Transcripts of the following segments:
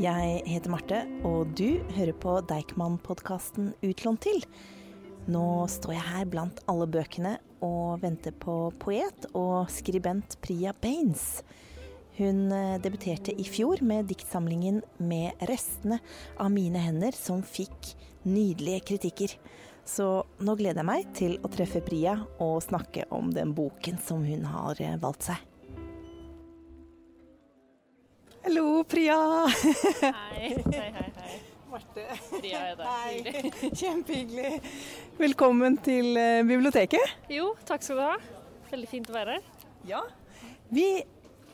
Jeg heter Marte, og du hører på Deichman-podkasten Utlånt til. Nå står jeg her blant alle bøkene og venter på poet og skribent Priya Baines. Hun eh, debuterte i fjor med diktsamlingen 'Med restene av mine hender', som fikk nydelige kritikker. Så nå gleder jeg meg til å treffe Priya og snakke om den boken som hun har eh, valgt seg. Hallo, Priya. Hei, hei, hei. hei. Marte. Priya er der. Hei. Kjempehyggelig. Velkommen til eh, biblioteket. Jo, takk skal du ha. Veldig fint å være her. Ja. Vi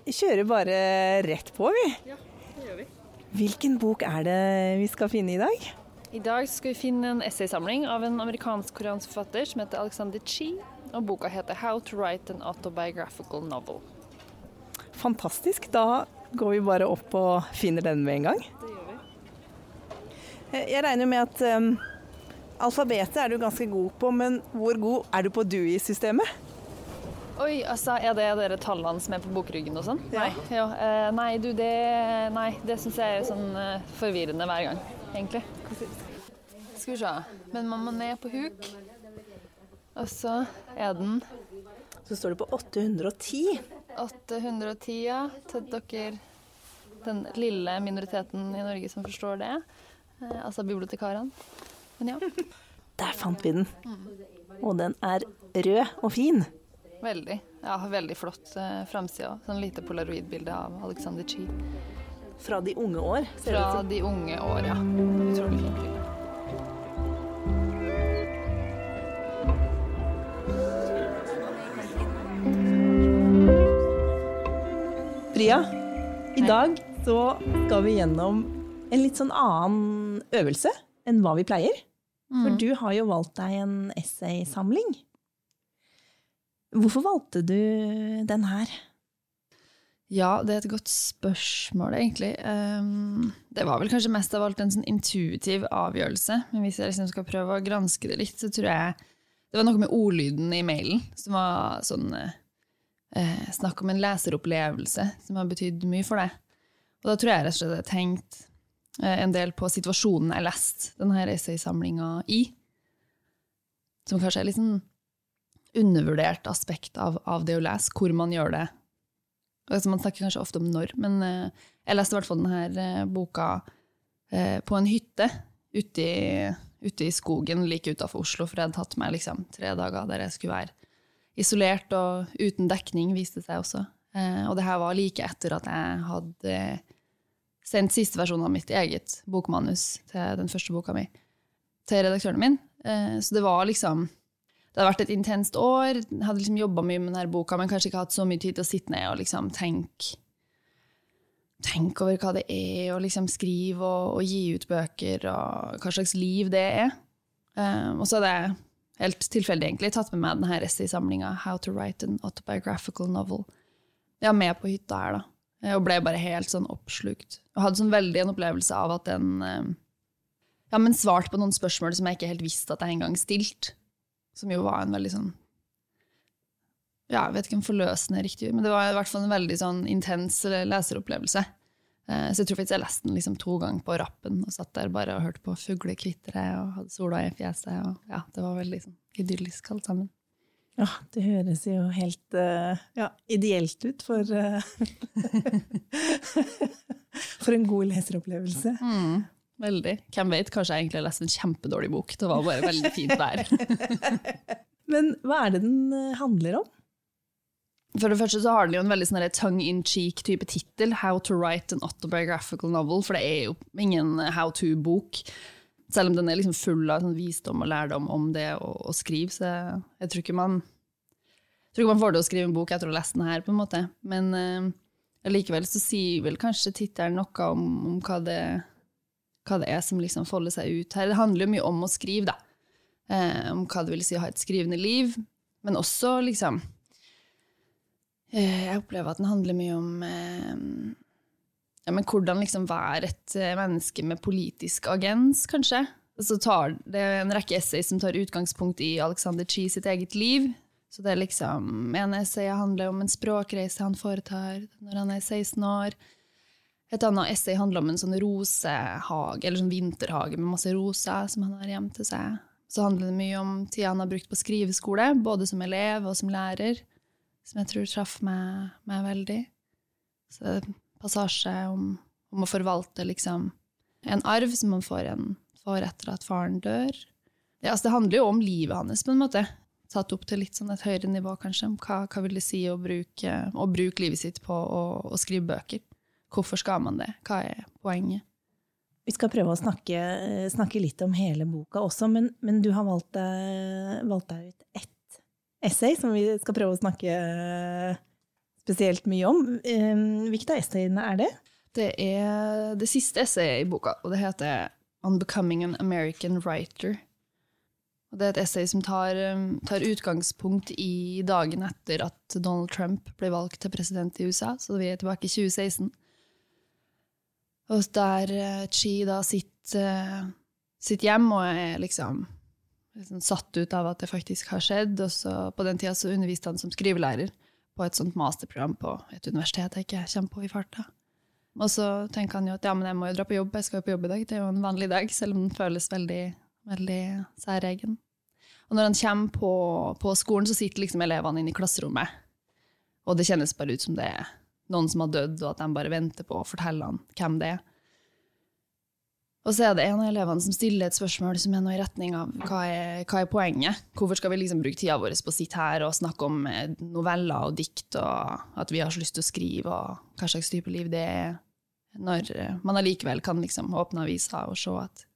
kjører bare rett på, vi. Ja, det gjør vi. Hvilken bok er det vi skal finne i dag? I dag skal vi finne en essaysamling av en amerikansk-koreansk forfatter som heter Alexander Chi. Og boka heter 'How to Write an Autobiographical Novel'. Fantastisk. Da går vi bare opp og finner den med en gang. Det gjør vi. Eh, Jeg regner med at um, alfabetet er du ganske god på, men hvor god er du på Dewey-systemet? Oi, altså, er det dere tallene som er på bokryggen og sånn? Ja. Nei, ja, Uh, nei, du, det, nei, det syns jeg er sånn uh, forvirrende hver gang, egentlig. Skal vi se. Men man må ned på huk. Og så er den Så står det på 810. 810 ja, til dere, den lille minoriteten i Norge som forstår det. Eh, altså bibliotekarene. Men ja, Der fant vi den. Og den er rød og fin. veldig. Ja, veldig flott eh, framside. òg. Sånn lite polaroidbilde av Alexander Chi. Fra de unge år, Fra de unge år, ja. Utrolig fint bilde. Bria, i dag så skal vi gjennom en litt sånn annen øvelse enn hva vi pleier. For Mm. du har jo valgt deg en essaysamling. Hvorfor valgte du den her? Ja, det er et godt spørsmål, egentlig. Um, det var vel kanskje mest av alt en sånn intuitiv avgjørelse. Men hvis jeg liksom skal prøve å granske det litt, så tror jeg det var noe med ordlyden i mailen som var sånn eh, eh, Snakk om en leseropplevelse som har betydd mye for deg. Og da tror jeg rett og slett jeg har tenkt eh, en del på situasjonen jeg leste denne essaysamlinga i. Som kanskje er litt sånn undervurdert aspekt av, av det å lese, hvor man gjør det Altså, man snakker kanskje ofte om når, men eh, jeg leste i hvert fall denne eh, boka eh, på en hytte ute i, ute i skogen like utenfor Oslo, for jeg hadde tatt meg liksom, tre dager der jeg skulle være isolert og uten dekning, viste det seg også. Eh, og det her var like etter at jeg hadde sendt siste versjon av mitt eget bokmanus til den første boka mi til redaktøren min. Eh, så det var liksom det hadde vært et intenst år. Jeg hadde liksom jobba mye med denne boka, men kanskje ikke hatt så mye tid til å sitte ned og liksom tenke tenke over hva det er å liksom skrive og, og gi ut bøker, og hva slags liv det er. Um, og så hadde jeg helt tilfeldig egentlig tatt med meg denne essaysamlinga 'How to write an autobiographical novel'. Jeg var med på hytta her, da. Og ble bare helt sånn oppslukt. Og hadde sånn veldig en opplevelse av at den um, ja, men svarte på noen spørsmål som jeg ikke helt visste at jeg engang stilte. Som jo var en veldig sånn Ja, jeg vet ikke om forløsende er riktig, men det var i hvert fall en veldig sånn intens leseropplevelse. Eh, Så jeg tror faktisk jeg leste den liksom to ganger på rappen og satt der bare og hørte på fugler kvitre og hadde sola i fjeset. Og ja, det var veldig liksom idyllisk alt sammen. Ja, det høres jo helt eh, ja, ideelt ut for eh, For en god leseropplevelse. Veldig. Hvem vet, kanskje jeg egentlig har lest en kjempedårlig bok. Det var bare veldig fint der. Men hva er det den handler om? For det første så har den jo en veldig sånn tongue-in-cheek type tittel, 'How to write an autobiographical novel', for det er jo ingen how to-bok. Selv om den er liksom full av sånn visdom og lærdom om det å, å skrive, så jeg, tror ikke man jeg tror ikke man får det å skrive en bok etter å ha lest den her, på en måte. Men uh, likevel så sier vel kanskje tittelen noe om, om hva, det, hva det er som liksom folder seg ut her. Det handler jo mye om å skrive, da. Uh, om hva det vil si å ha et skrivende liv, men også liksom Eh, Jeg opplever at den handler mye om eh, ja, men hvordan liksom være et eh, menneske med politisk agens, kanskje. Så tar Det er en rekke essays som tar utgangspunkt i Alexander Chee sitt eget liv. Så det er liksom En essay handler om en språkreise han foretar når han er 16 år. Et annet essay handler om en sånn rosehage, eller sånn vinterhage med masse roser som han har hjemme til seg. Så handler det mye om tida han har brukt på skriveskole, både som elev og som lærer, som jeg tror traff meg, meg veldig. Så passasje om, om, å forvalte liksom en arv som man får, en, får etter at faren dør. Ja, altså det handler jo om livet hans, på en måte. Tatt opp til litt sånn et høyere nivå, kanskje. Hva, hva vil det si å bruke, å bruke livet sitt på å, å skrive bøker? Hvorfor skal man det? Hva er poenget? Vi skal prøve å snakke, snakke litt om hele boka også, men, men du har valgt deg, valgt deg, ut ett essay som vi skal prøve å snakke spesielt mye om. Hvilke av essayene er det? Det er det siste essayet i boka, og det heter On Becoming an American Writer. Og det er et essay som tar, tar, utgangspunkt i dagen etter at Donald Trump ble valgt til president i USA, så vi er tilbake i 2016. Og der uh, Chi da sitter, uh, hjem og er liksom, liksom, satt ut av at det faktisk har skjedd. Og så på den tida så underviste han som skrivelærer på et sånt masterprogram på et universitet jeg ikke kommer på i farta. Og så tenker han jo at ja, men jeg må jo dra på jobb, jeg skal jo på jobb i dag. Det er jo en vanlig dag, selv om den føles veldig, veldig særegen. Og når han kommer på, på skolen, så sitter liksom elevene inne i klasserommet. Og det kjennes bare ut som det er noen som har dødd, og at de bare venter på å fortelle han hvem det er. Og så er det en av elevene som stiller et spørsmål som er noe i retning av hva er, hva er poenget? Hvorfor skal vi liksom bruke tida vår på å sitte her og snakke om eh, noveller og dikt, og at vi har så lyst til å skrive, og hva slags type liv det er, når eh, man allikevel kan liksom åpne avisa og se at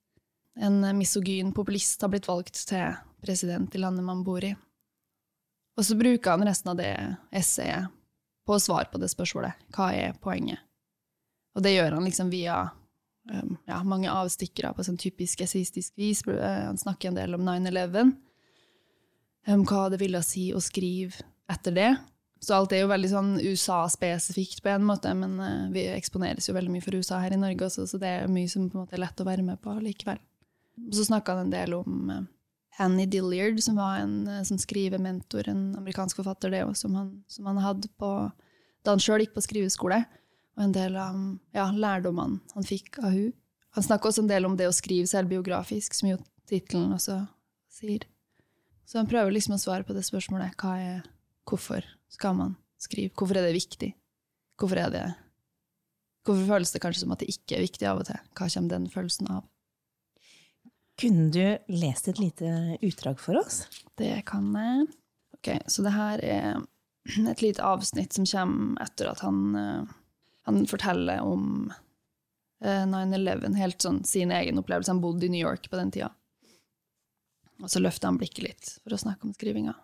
en misogyn populist har blitt valgt til president i landet man bor i. Og så bruker han resten av det essayet på å svare på det spørsmålet. Hva er poenget? Og det gjør han liksom via um, ja, mange avstikkere på sånn typisk essayistisk vis. Eh, han snakker en del om 9-11, um, hva det ville si å skrive etter det. Så alt er jo veldig sånn USA-spesifikt på en måte, men uh, vi eksponeres jo veldig mye for USA her i Norge også, så det er mye som på en måte er lett å være med på likevel. Så snakka han en del om uh, Annie Dilliard, som var en uh, som skrivementor, en amerikansk forfatter, det også, som som han hadde på, da han sjøl gikk på skriveskole. Og en del av ja, lærdommene han fikk av hun. Han snakker også en del om det å skrive selvbiografisk, som jo tittelen også sier. Så han prøver liksom å svare på det spørsmålet hva er, hvorfor skal man skrive? Hvorfor er det viktig? Hvorfor er det Hvorfor føles det kanskje som at det ikke er viktig av og til? Hva kommer den følelsen av? Kunne du lest et lite utdrag for oss? Det kan jeg. Ok, Så det her er et lite avsnitt som kommer etter at han, eh, han om 9-11, eh, sånn sin egen opplevelse. Han bodde i New York på den tida. Og så han blikket litt for å snakke om skrivinga.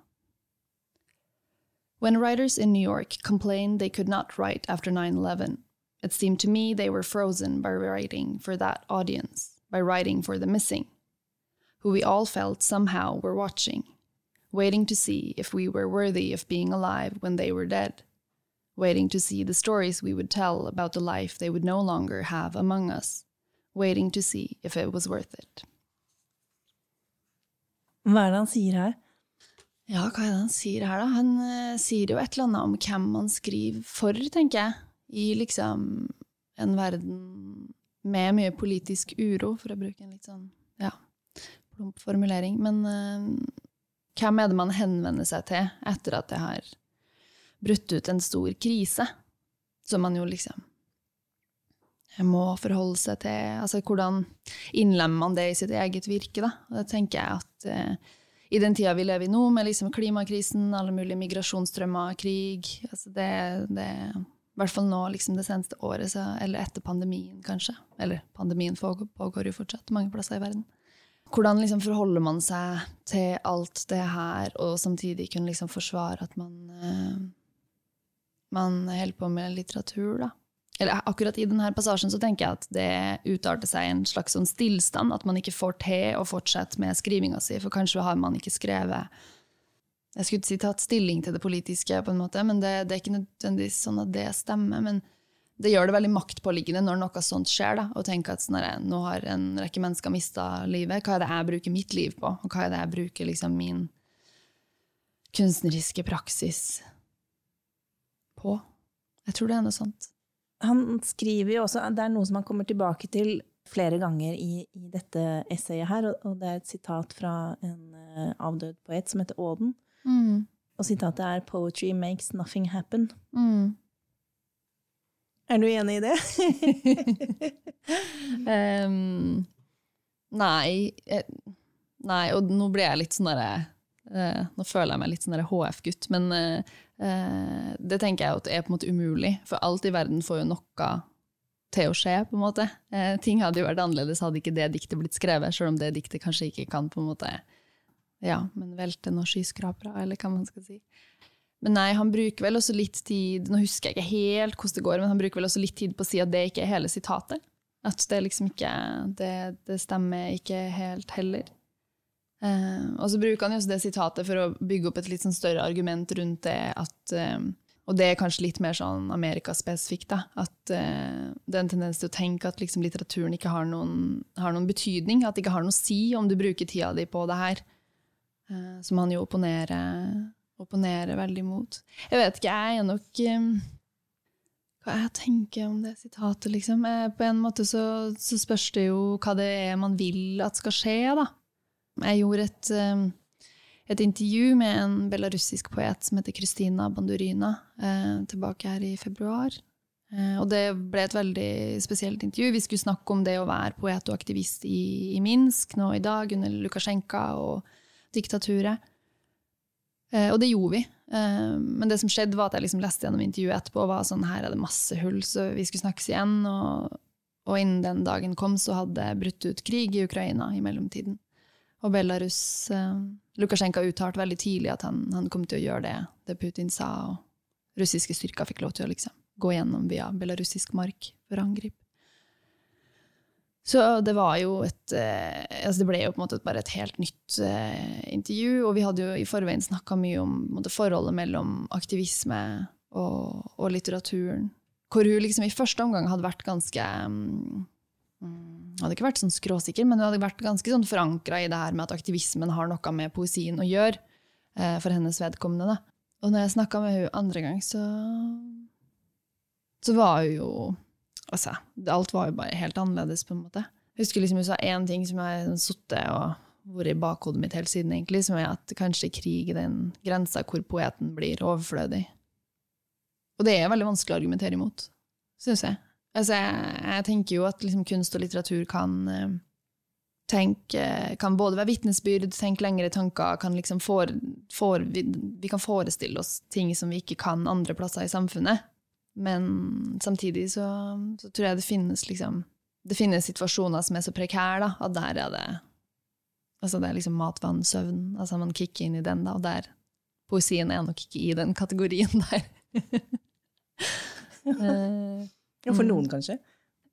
When writers in New York complained they could not write after 9-11, it seemed to me they were frozen by writing for that audience, by writing for the missing. who we all felt somehow were watching, waiting to see if we were worthy of being alive when they were dead, waiting to see the stories we would tell about the life they would no longer have among us, waiting to see if it was worth it. Hva er det han sier her? Ja, hva er det han sier her, da? Han uh, sier jo et eller annet om hvem man skriver for, tenker jeg. I liksom en verden med mye politisk uro, for å bruke en litt sånn ja, plump formulering, men uh, hvem er det man henvender seg til etter at det har brutt ut en stor krise, som man jo liksom må forholde seg til altså Hvordan innlemmer man det i sitt eget virke? da? Og det tenker jeg at eh, i den tida vi lever i nå, med liksom klimakrisen, alle mulige migrasjonsstrømmer, krig altså det, det I hvert fall nå liksom det seneste året, så, eller etter pandemien, kanskje. Eller pandemien pågår, jo fortsatt mange plasser i verden. Hvordan liksom forholder man seg til alt det her, og samtidig kunne liksom forsvare at man, uh, man holder på med litteratur, da? Eller akkurat i denne passasjen så tenker jeg at det utarter seg en slags sånn stillstand, at man ikke får til å fortsette med skrivinga si, for kanskje har man ikke skrevet Jeg skulle ikke si tatt stilling til det politiske, på en måte, men det, det er ikke nødvendigvis sånn at det stemmer. men det gjør det veldig maktpåliggende når noe sånt skjer, da, å tenke at sånn, nå har en rekke mennesker mista livet. Hva er det jeg bruker mitt liv på, og hva er det jeg bruker liksom, min kunstneriske praksis på? Jeg tror det er noe sånt. han skriver jo også Det er noe som han kommer tilbake til flere ganger i, i dette essayet her, og, og, det er et sitat fra en uh, avdød poet som heter Auden. Mm. Og sitatet er 'Poetry makes nothing happen'. Mm. Er du enig i det? um, nei. Nei, og nå blir jeg litt sånn derre uh, Nå føler jeg meg litt sånn HF-gutt, men uh, det tenker jeg at er på en måte umulig. For alt i verden får jo noe til å skje, på en måte. ting hadde jo vært annerledes hadde ikke det diktet blitt skrevet, selv om det diktet kanskje ikke kan på en måte ja, men velte noen skyskrapere, eller hva man skal si. Men nei, han bruker vel også litt tid Nå husker jeg ikke helt hvordan det går, men han bruker vel også litt tid på å si at det ikke er hele sitatet. At det liksom ikke Det, det stemmer ikke helt heller. Eh, og så bruker han jo også det sitatet for å bygge opp et litt sånn større argument rundt det at uh, Og det er kanskje litt mer sånn amerikaspesifikt, da. At uh, det er en tendens til å tenke at liksom litteraturen ikke har noen, har noen, betydning. At det ikke har noe å si om du bruker tida di på det her. Som han jo opponerer opponerer veldig mot. Jeg vet ikke, jeg er nok um, Hva jeg tenker om det sitatet, liksom. På en måte så, så, spørs det jo hva det er man vil at skal skje, da. Jeg gjorde et, um, et intervju med en belarussisk poet som heter Kristina Bandurina, uh, tilbake her i februar. Uh, og det ble et veldig spesielt intervju. Vi skulle snakke om det å være poet og aktivist i, i Minsk nå i dag, under Lukasjenko og diktaturet. Eh, og det gjorde vi. Eh, men det som skjedde, var at jeg liksom leste gjennom intervjuet etterpå og var sånn her er det masse hull, så vi skulle snakkes igjen. Og, og innen den dagen kom, så hadde det brutt ut krig i Ukraina i mellomtiden. Og Belarus eh, Lukasjenko uttalte veldig tidlig at han, han, kom til å gjøre det, det Putin sa, og russiske styrker fikk lov til å liksom, gå gjennom via belarusisk mark for å angripe. Så det var jo et eh, altså Det ble jo på en måte bare et helt nytt eh, intervju. Og vi hadde jo i forveien snakka mye om måte, forholdet mellom aktivisme og, og, litteraturen. Hvor hun liksom i første omgang hadde vært ganske um, Hadde ikke vært sånn skråsikker, men hun hadde vært ganske sånn forankra i det her med at aktivismen har noe med poesien å gjøre, eh, for hennes vedkommende. Da. Og når jeg snakka med hun andre gang, så, så var hun jo altså, alt var jo bare helt annerledes, på en måte. Jeg husker liksom hun sa én ting som jeg har sittet og vært i bakhodet mitt helt siden, egentlig, som er at kanskje krig er den grensa hvor poeten blir overflødig. Og det er veldig vanskelig å argumentere imot, syns jeg. Altså, jeg, jeg, tenker jo at liksom, kunst og litteratur kan eh, tenke, kan både være vitnesbyrd, tenke lengre tanker, kan liksom for, for, vi, vi, kan forestille oss ting som vi ikke kan andre plasser i samfunnet. Men samtidig så, så, tror jeg det finnes liksom Det finnes situasjoner som er så prekære, da, at der er det Altså det er liksom mat, vann, søvn. Altså man kicker inn i den, da, og der Poesien er nok ikke i den kategorien der. ja, for noen, kanskje?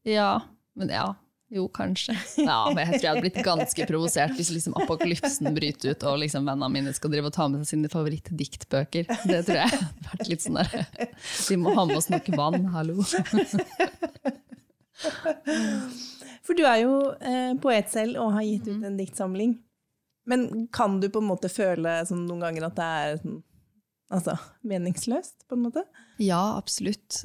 Ja. Men ja, jo, kanskje. Ja, men Jeg tror jeg hadde blitt ganske provosert hvis liksom apokalypsen bryter ut og liksom vennene mine skal drive og ta med seg sine favorittdiktbøker. Det tror jeg hadde vært litt sånn der Vi må ha med oss noe vann, hallo. For du er jo eh, poet selv og har gitt ut en diktsamling. Men kan du på en måte føle sånn noen ganger at det er sånn, altså, meningsløst, på en måte? Ja, absolutt.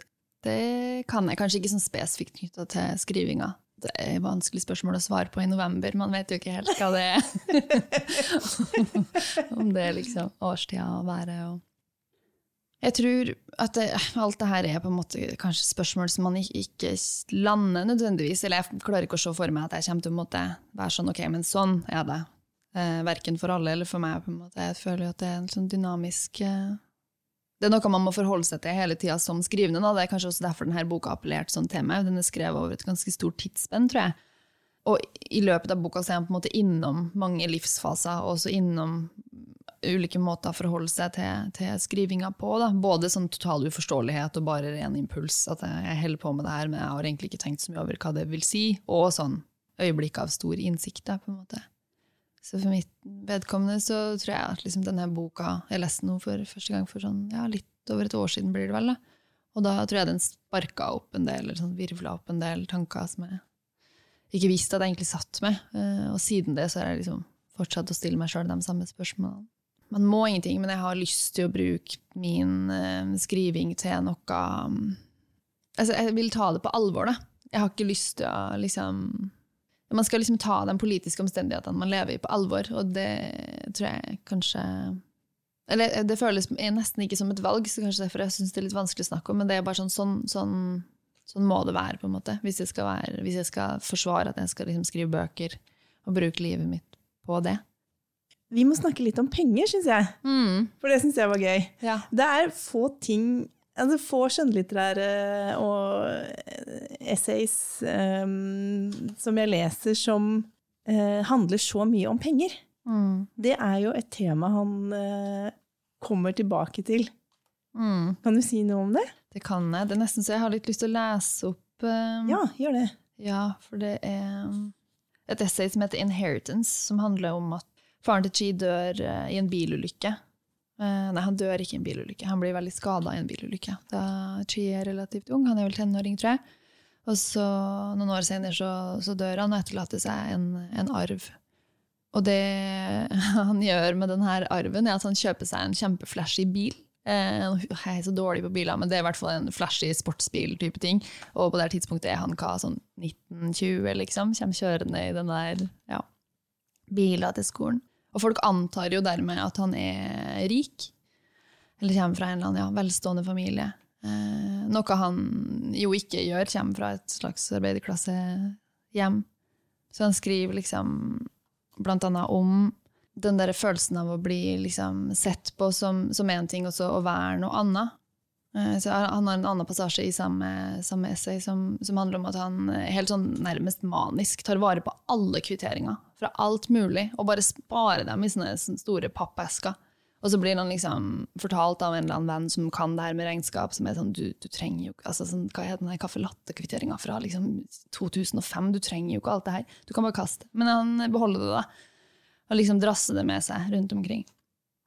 Det kan jeg. Kanskje ikke sånn spesifikt knytta til skrivinga. Det er et vanskelig spørsmål å svare på i november. Man vet jo ikke helt hva det er. Om det er liksom årstida og været og Jeg tror at det, alt det her er på en måte kanskje spørsmål som man ikke, lander nødvendigvis. Eller jeg klarer ikke å se for meg at jeg kommer til å måtte være sånn, ok, men sånn er det. Eh, verken for alle eller for meg. på en måte. Jeg føler jo at det er en sånn dynamisk eh, det er noe man må forholde seg til hele tida som skrivende. Da. Det er kanskje også derfor denne boka appellerte sånn til meg. Den er skrevet over et ganske stort tidsspenn, tror jeg. Og i løpet av boka så er han på en måte innom mange livsfaser, og også innom ulike måter å forholde seg til, til skrivinga på. Da. Både sånn total uforståelighet og bare ren impuls. At jeg holder på med det her, men jeg har egentlig ikke tenkt så mye over hva det vil si. Og sånn øyeblikk av stor innsikt. Da, på en måte. Så for mitt vedkommende så tror jeg at liksom denne boka Jeg leste den for første gang for sånn, ja, litt over et år siden, blir det vel. da. Og da tror jeg den sparka opp en del, eller sånn virvla opp en del tanker som jeg ikke visste at jeg egentlig satt med. Eh, og siden det så har jeg liksom fortsatt å stille meg sjøl de samme spørsmålene. Man må ingenting, men jeg har lyst til å bruke min uh, skriving til noe um, altså, Jeg vil ta det på alvor, da. Jeg har ikke lyst til å liksom Man skal liksom ta de politiske omstendighetene man lever i, på alvor, og det tror jeg kanskje Eller det føles nesten ikke som et valg, så kanskje derfor jeg syns det er litt vanskelig å snakke om, men det er bare sånn, sånn, sånn, sånn må det være, på en måte. Hvis jeg skal, være, hvis jeg skal forsvare at jeg skal liksom skrive bøker og bruke livet mitt på det. Vi må snakke litt om penger, syns jeg. Mm. For det syns jeg var gøy. Ja. Det er få ting altså Få skjønnlitterære og essays um, som jeg leser som uh, handler så mye om penger. Mm. Det er jo et tema han uh, kommer tilbake til. Mm. Kan du si noe om det? Det kan jeg. Det er nesten så jeg har litt lyst til å lese opp um, Ja, gjør det. Ja, for det er et essay som heter 'Inheritance', som handler om at faren til Chi dør uh, i en bilulykke. Uh, nei, han dør ikke i en bilulykke, han blir veldig skada i en bilulykke. Da Chi er relativt ung, han er vel tenåring, tror jeg. Og så noen år senere så, så dør han og etterlater seg en, en, arv. Og det han gjør med denne arven, er at han kjøper seg en kjempeflashy bil. Eh, jeg er så dårlig på biler, men det er i hvert fall en flashy sportsbil-type ting. Og på det tidspunktet er han hva, sånn 1920, liksom. Kommer kjørende i den der ja, bila til skolen. Og folk antar jo dermed at han er rik. Eller kommer fra en eller annen ja, velstående familie. Eh, noe han jo ikke gjør, kommer fra et slags arbeiderklassehjem. Så han skriver liksom blant annet om den der følelsen av å bli liksom sett på som én ting, og så å være noe annet. Eh, så han har en annen passasje i samme, samme essay som, som, handler om at han helt sånn nærmest manisk tar vare på alle kvitteringer fra alt mulig, og bare spare dem i sånne store pappesker. Og så blir han liksom fortalt av en eller annen venn som kan det her med regnskap, som er sånn du, du trenger jo altså sånn, Hva er den caffè fra liksom 2005? Du trenger jo ikke alt det her. Du kan bare kaste. Men han beholder det, da. Og liksom drasser det med seg rundt omkring.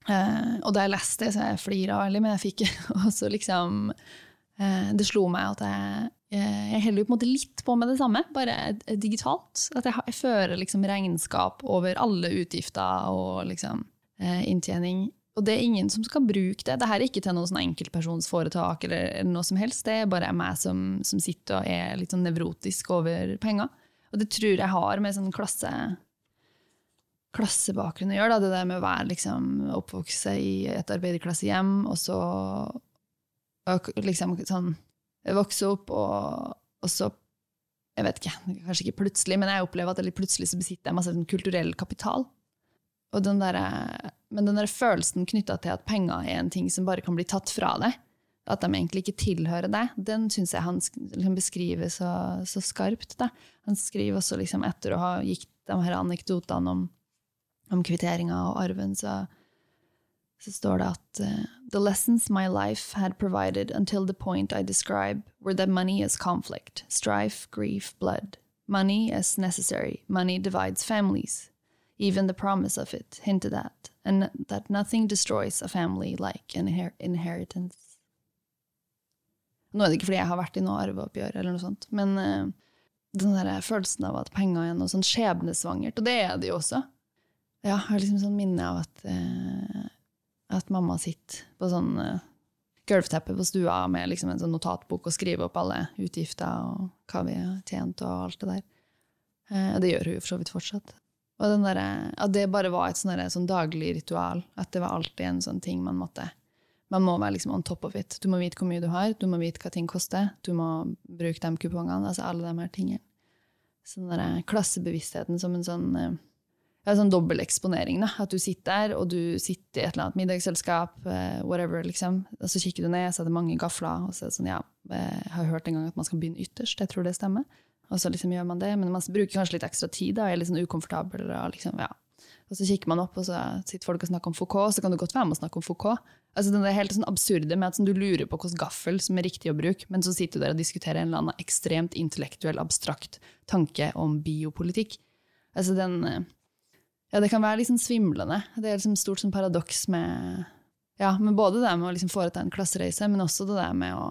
Eh, og da jeg leste det, så jeg flira veldig, men jeg fikk også liksom eh, Det slo meg at jeg, jeg heller på en måte litt på med det samme, bare digitalt. At jeg, jeg fører liksom regnskap over alle utgifter og liksom eh, inntjening. Og det er ingen som skal bruke det. Dette er ikke til noen sånn enkeltpersonsforetak eller, noe som helst. Det er bare meg som, som sitter og er litt sånn nevrotisk over penger. Og det tror jeg har med sånn klasse klassebakgrunn å gjøre. Da. Det der med å være liksom, oppvokst i et arbeiderklassehjem, og så liksom sånn Vokse opp, og, og, så Jeg vet ikke, kanskje ikke plutselig, men jeg opplever at jeg plutselig så besitter jeg masse sånn kulturell kapital. Den der, men den der følelsen knytta til at penger er en ting som bare kan bli tatt fra deg, at de egentlig ikke tilhører deg, den syns jeg han liksom beskriver så, så skarpt. Da. Han skriver også liksom etter å ha gitt de her anekdotene om om kvitteringa og arven, så, så står det at uh, The lessons my life had provided until the point I describe were that money is conflict, strife, grief, blood. Money is necessary. Money divides families. Even the promise of it hinted at, and that nothing destroys a family like an inher inheritance. Nå er det ikke fordi jeg har vært i noe arveoppgjør, eller noe sånt, men uh, den der følelsen av at penger er noe sånn skjebnesvangert, og det er det jo også. Ja, jeg har liksom sånn minne av at, eh, at mamma sitter på sånn uh, gulvteppe på stua med liksom en sånn notatbok og skriver opp alle utgifter og hva vi har tjent og alt det der. Uh, det gjør hun jo for så vidt fortsatt. Og der, at det bare var et sånn, sånn daglig ritual. At det var alltid en sånn ting man måtte Man må være liksom on top of it. Du må vite hvor mye du har, du må vite hva ting koster, du må bruke de kupongene. Altså alle de her tingene. Sånn der klassebevisstheten som en sånn eh, ja, sånn dobbel eksponering. Da. At du sitter der, og du sitter i et eller annet middagsselskap, uh, whatever, liksom. Og så kikker du ned, så er det mange gafler, og så er det sånn, ja, jeg har hørt en gang at man skal begynne ytterst, jeg tror det stemmer. Og så liksom gjør man det, men man bruker kanskje litt ekstra tid, da, er litt sånn ukomfortabel. Og, liksom, ja. og så kikker man opp, og så sitter folk og snakker om Foucault, og så kan du godt være med og snakke om Foucault. Altså, det er helt sånn absurde med at sånn, du lurer på hvilken gaffel som er riktig å bruke, men så sitter du der og diskuterer en eller annen ekstremt intellektuell, abstrakt tanke om biopolitikk. Altså den eh, ja, det kan være liksom svimlende. Det er liksom stort sånn paradoks med, ja, med både det med å liksom foreta en klassereise, men også det der med å,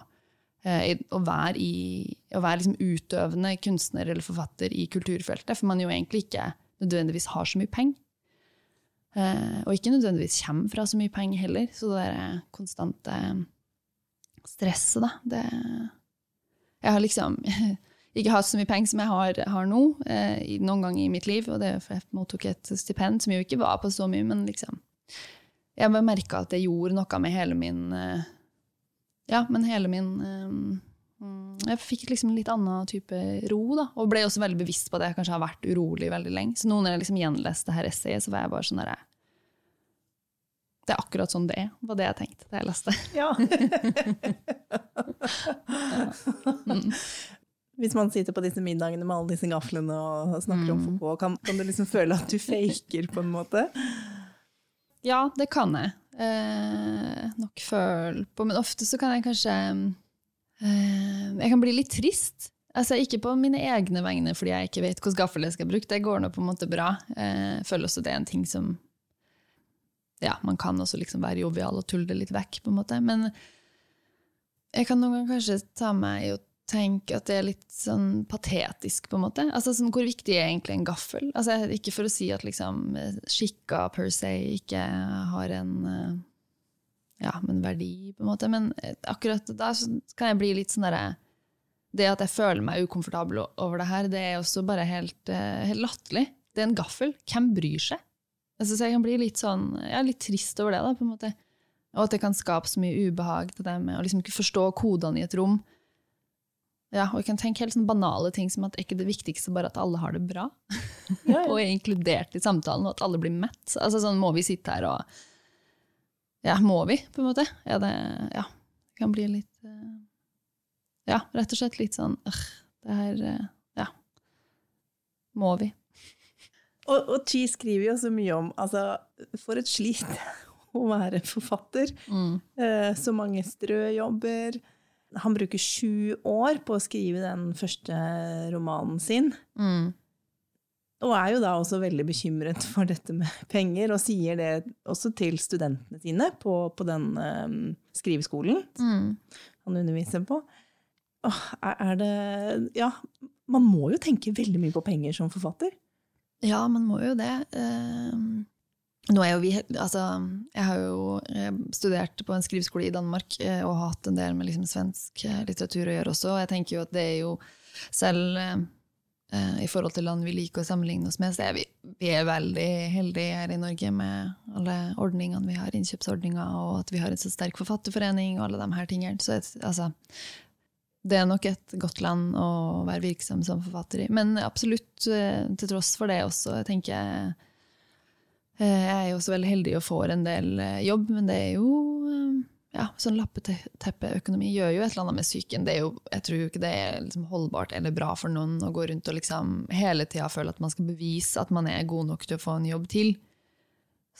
eh, å være, i, å være liksom utøvende kunstner eller forfatter i kulturfeltet, for man jo egentlig ikke nødvendigvis har så mye penger. Eh, og ikke nødvendigvis kommer fra så mye penger heller. Så det der konstante stresset, da, det Jeg har liksom ikke hatt så mye penger som jeg har, har nå, eh, noen gang i mitt liv. Og det er for jeg mottok et stipend som jo ikke var på så mye, men liksom Jeg merka at det gjorde noe med hele min eh, Ja, men hele min eh, Jeg fikk liksom litt annen type ro, da. Og ble også veldig bevisst på at jeg kanskje har vært urolig veldig lenge. Så nå når jeg liksom gjenleste det her essayet, så var jeg bare sånn derre det er akkurat sånn det er, var det jeg tenkte da jeg leste. Ja. Hvis man sitter på disse middagene med alle disse gaflene og snakker om Foucault, kan, kan, du liksom føle at du faker på en måte? Ja, det kan jeg eh, nok føle på. Men ofte så kan jeg kanskje eh, Jeg kan bli litt trist. Altså Ikke på mine egne vegne fordi jeg ikke vet hvilken gaffel jeg skal bruke. Det går nå på en måte bra. Eh, jeg føler også det er en ting som ja, man kan også liksom være jovial og tulle det litt vekk, på en måte. Men jeg kan noen ganger kanskje ta meg i å tenke at det er litt sånn patetisk, på en måte. Altså, sånn, Hvor viktig er egentlig en gaffel? Altså, ikke for å si at liksom, skikka per se ikke har en ja, men verdi, på en måte. Men akkurat da kan jeg bli litt sånn derre Det at jeg føler meg ukomfortabel over det her, det er også bare helt, helt latterlig. Det er en gaffel. Hvem bryr seg? Altså, så jeg kan bli litt sånn, er litt trist over det. da, på en måte. Og at det kan skape så mye ubehag til med å liksom ikke forstå kodene i et rom. Ja, og jeg kan tenke helt sånn banale ting som at ikke det viktigste bare at alle har det bra. Ja, ja. og er inkludert i samtalen, og at alle blir mett. Altså sånn, Må vi sitte her og Ja, må vi, på en måte? Ja, det Ja. Kan bli litt uh, Ja, rett og slett litt sånn øh, Det her uh, Ja. Må vi? Og, og Chi skriver jo så mye om altså, For et slit å være forfatter. Mm. Uh, så mange strøjobber. Han bruker sju år på å skrive den første romanen sin. Mm. Og er jo da også veldig bekymret for dette med penger, og sier det også til studentene sine på, på den um, skriveskolen mm. han underviser på. Åh, er det Ja, man må jo tenke veldig mye på penger som forfatter. Ja, man må jo det. Uh, nå er jo vi, altså, jeg har jo studert på en skriveskole i Danmark og og hatt en del med liksom svensk eh, litteratur å gjøre også. Og jeg tenker jo at det er jo selv eh, i forhold til land vi liker å sammenligne oss med, så er vi, vi er veldig heldige her i Norge med alle ordningene vi har, innkjøpsordninger, og at vi har en så sterk forfatterforening og alle de her tingene. Så et, altså, det er nok et godt land å være virksom som forfatter i. Men absolutt, til tross for det også, jeg tenker Eh, jeg er jo også veldig heldig og får en del eh, jobb, men det er jo eh, ja, sånn lappeteppeøkonomi gjør jo et eller annet med psyken. Jeg tror ikke det er liksom holdbart eller bra for noen å gå rundt og liksom hele tida føle at man skal bevise at man er god nok til å få en jobb til.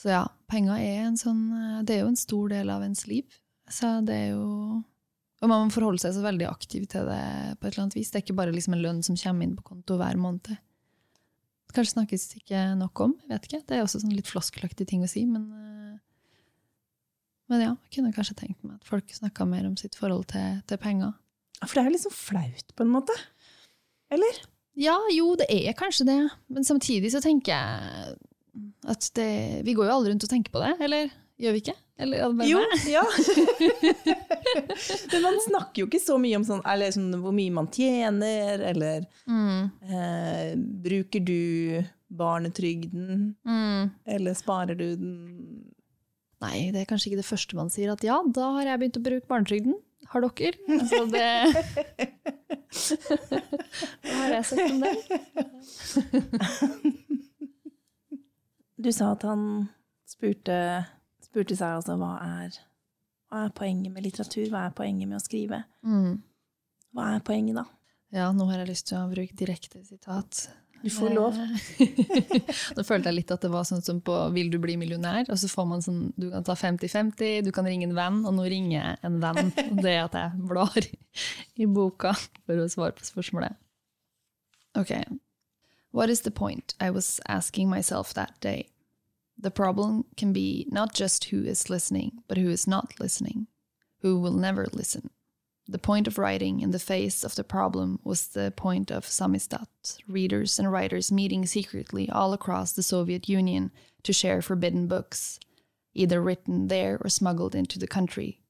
Så ja, penger er en sånn Det er jo en stor del av ens liv. Så det er jo Og man må forholde seg så veldig aktiv til det på et eller annet vis. Det er ikke bare liksom en lønn som kommer inn på konto hver måned kanskje snakkes ikke nok om. jeg vet ikke. Det er også sånn litt floskelaktig ting å si, men, eh, men ja, jeg kunne kanskje tenkt meg at folk snakka mer om sitt forhold til, til penger. For det er jo liksom flaut, på en måte? Eller? Ja, jo, det er kanskje det. Men samtidig så tenker jeg at det, Vi går jo alle rundt og tenker på det, eller gjør vi ikke? Eller, jo, ja. Men man snakker jo ikke så mye om sånn, eller sånn, hvor mye man tjener, eller mm. eh, Bruker du barnetrygden, mm. eller sparer du den? Nei, det er kanskje ikke det første man sier, at ja, da har jeg begynt å bruke barnetrygden. Har dere? Altså det Hva har jeg sett om det? du sa at han spurte spurte seg altså hva er, hva er poenget med litteratur, hva er poenget med å skrive? Mm. Hva er poenget, da? Ja, nå har jeg lyst til å bruke direkte sitat. Du får lov. nå følte jeg litt at det var sånn som på 'Vil du bli millionær?' Og så får man sånn, Du kan ta 50-50, du kan ringe en venn, og nå ringer jeg en venn. Det at jeg blar i boka for å svare på spørsmålet. Ok. What is the point I was asking myself that day? The problem can be not just who is listening, but who is not listening, who will never listen. The point of writing in the face of the problem was the point of Samistat, readers and writers meeting secretly all across the Soviet Union to share forbidden books, either written there or smuggled into the country.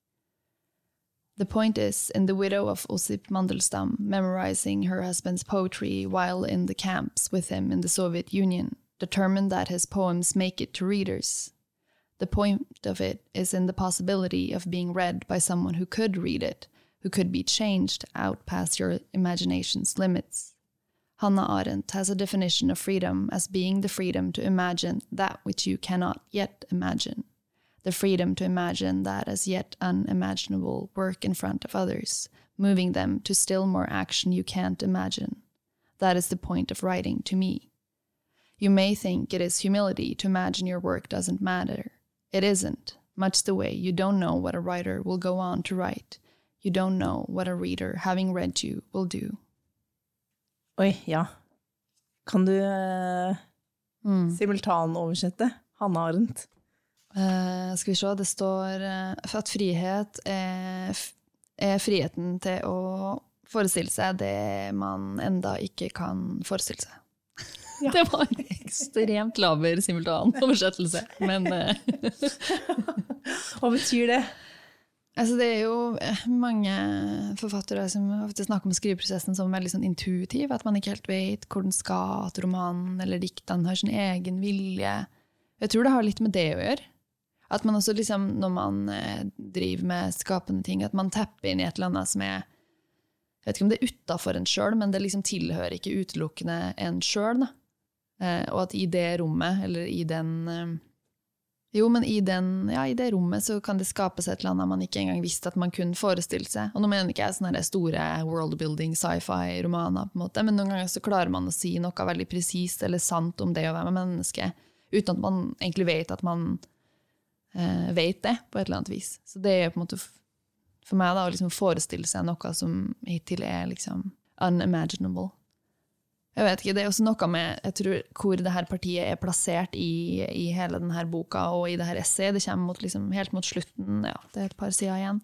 The point is, in The Widow of Osip Mandelstam, memorizing her husband's poetry while in the camps with him in the Soviet Union, determined that his poems make it to readers. The point of it is in the possibility of being read by someone who could read it, who could be changed out past your imagination's limits. Hannah Arendt has a definition of freedom as being the freedom to imagine that which you cannot yet imagine the freedom to imagine that as yet unimaginable work in front of others, moving them to still more action you can't imagine. That is the point of writing to me. You may think it is humility to imagine your work doesn't matter. It isn't, much the way you don't know what a writer will go on to write. You don't know what a reader, having read you, will do. Oi, ja. Kan du uh, mm. simultanoversette Hanne Arendt? Uh, skal vi se, det står uh, at frihet er, er, friheten til å forestille seg det man enda ikke kan forestille seg. Ja. Det var ekstremt laber simultanoversettelse, men uh, Hva betyr det? Altså, det er jo mange forfattere som ofte snakker om skriveprosessen som veldig sånn intuitiv. At man ikke helt vet hvor den skal, at romanen eller diktene har sin egen vilje. Jeg tror det har litt med det å gjøre. At man også liksom, når man eh, driver med skapende ting, at man tepper inn i et eller annet som er Jeg vet ikke om det er utafor en sjøl, men det liksom tilhører ikke utelukkende en sjøl. Eh, og at i det rommet, eller i den eh, Jo, men i, den, ja, i det rommet så kan det skapes et eller annet man ikke engang visste at man kunne forestille seg. Og nå mener ikke jeg sånne store worldbuilding sci-fi-romaner, på en måte, men noen ganger så klarer man å si noe veldig presist eller sant om det å være med menneske, uten at man egentlig vet at man eh, vet det, på et eller annet vis. Så det er på en måte for meg da, å liksom forestille seg noe som hittil er liksom unimaginable. Jeg vet ikke, Det er også noe med jeg tror, hvor det her partiet er plassert i, i hele denne boka og i det her essayet. Det kommer mot, liksom, helt mot slutten. ja, Det er et par sider igjen.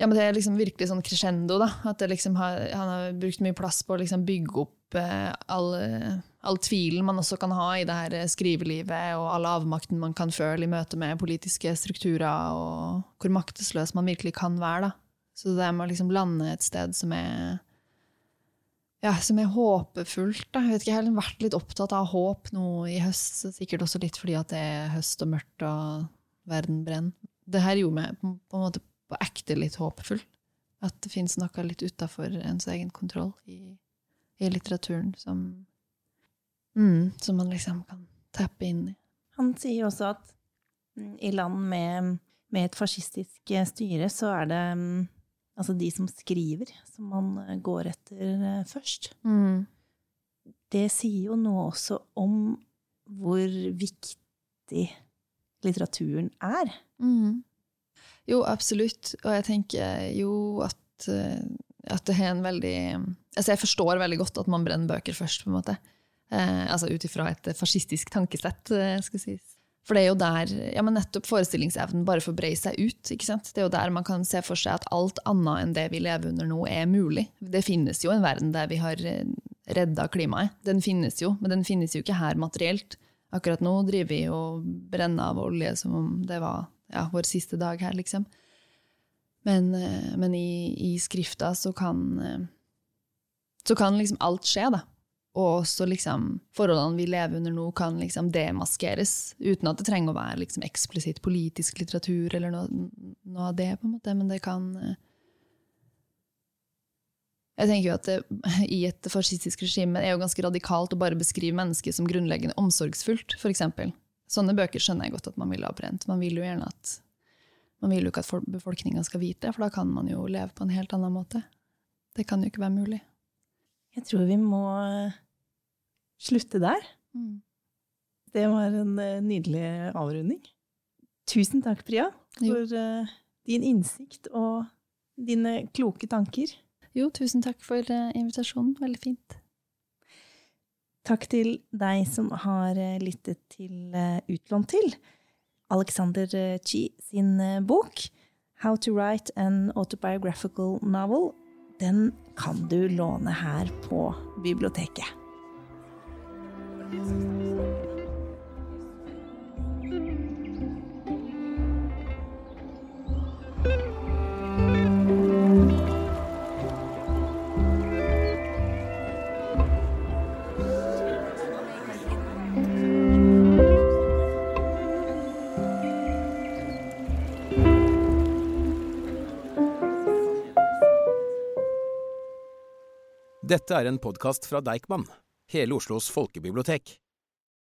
Ja, men Det er liksom virkelig sånn crescendo. da, at liksom har, Han har brukt mye plass på å liksom bygge opp eh, all all tvilen man også kan ha i det her skrivelivet, og all avmakten man kan føle i møte med politiske strukturer, og hvor maktesløs man virkelig kan være. Da. Så det med å liksom lande et sted som er ja, som er håpefullt. Da. Jeg vet ikke, jeg har vært litt opptatt av håp nå i høst, sikkert også litt fordi det er høst og mørkt og verden brenner. Det her gjorde meg på, en måte på ekte litt håpefull. At det fins noe litt utafor ens egen kontroll i, i litteraturen som Mm, som man liksom kan tappe inn i. Han sier også at mm, i land med, med et fascistisk styre, så er det mm, altså de som skriver, som man eh, går etter eh, først. Mm. Det sier jo noe også om hvor viktig litteraturen er. Mm. Jo, absolutt. Og jeg tenker jo at, at det er en veldig Altså, jeg forstår veldig godt at man brenner bøker først, på en måte. Eh, altså ut ifra et fascistisk tankesett, eh, skal sies. For det er jo der ja, men nettopp forestillingsevnen bare får breie seg ut. ikke sant? Det er jo der man kan se for seg at alt annet enn det vi lever under nå, er mulig. Det finnes jo en verden der vi har eh, redda klimaet. Den finnes jo, men den finnes jo ikke her materielt. Akkurat nå driver vi og brenner av olje som om det var ja, vår siste dag her, liksom. Men, eh, men i, i, skrifta så kan, så kan liksom alt skje, da. Og også liksom, forholdene vi lever under nå, kan liksom demaskeres. Uten at det trenger å være liksom eksplisitt politisk litteratur eller noe, noe, av det, på en måte. Men det kan eh, Jeg tenker jo at det, i et fascistisk regime er jo ganske radikalt å bare beskrive mennesket som grunnleggende omsorgsfullt, f.eks. Sånne bøker skjønner jeg godt at man vil ha brent. Man vil jo gjerne at man vil jo ikke at befolkninga skal vite det, for da kan man jo leve på en helt annen måte. Det kan jo ikke være mulig. Jeg tror vi må slutte der. Mm. Det var en uh, nydelig avrunding. Tusen takk, Priya, for uh, din innsikt og dine kloke tanker. Jo, tusen takk for uh, invitasjonen. Veldig fint. Takk til deg som har lyttet til Utlånt til. Alexander Chi sin bok How to Write an Autobiographical Novel, den kan du låne her på biblioteket. Dette er en podkast fra Deichman, hele Oslos folkebibliotek.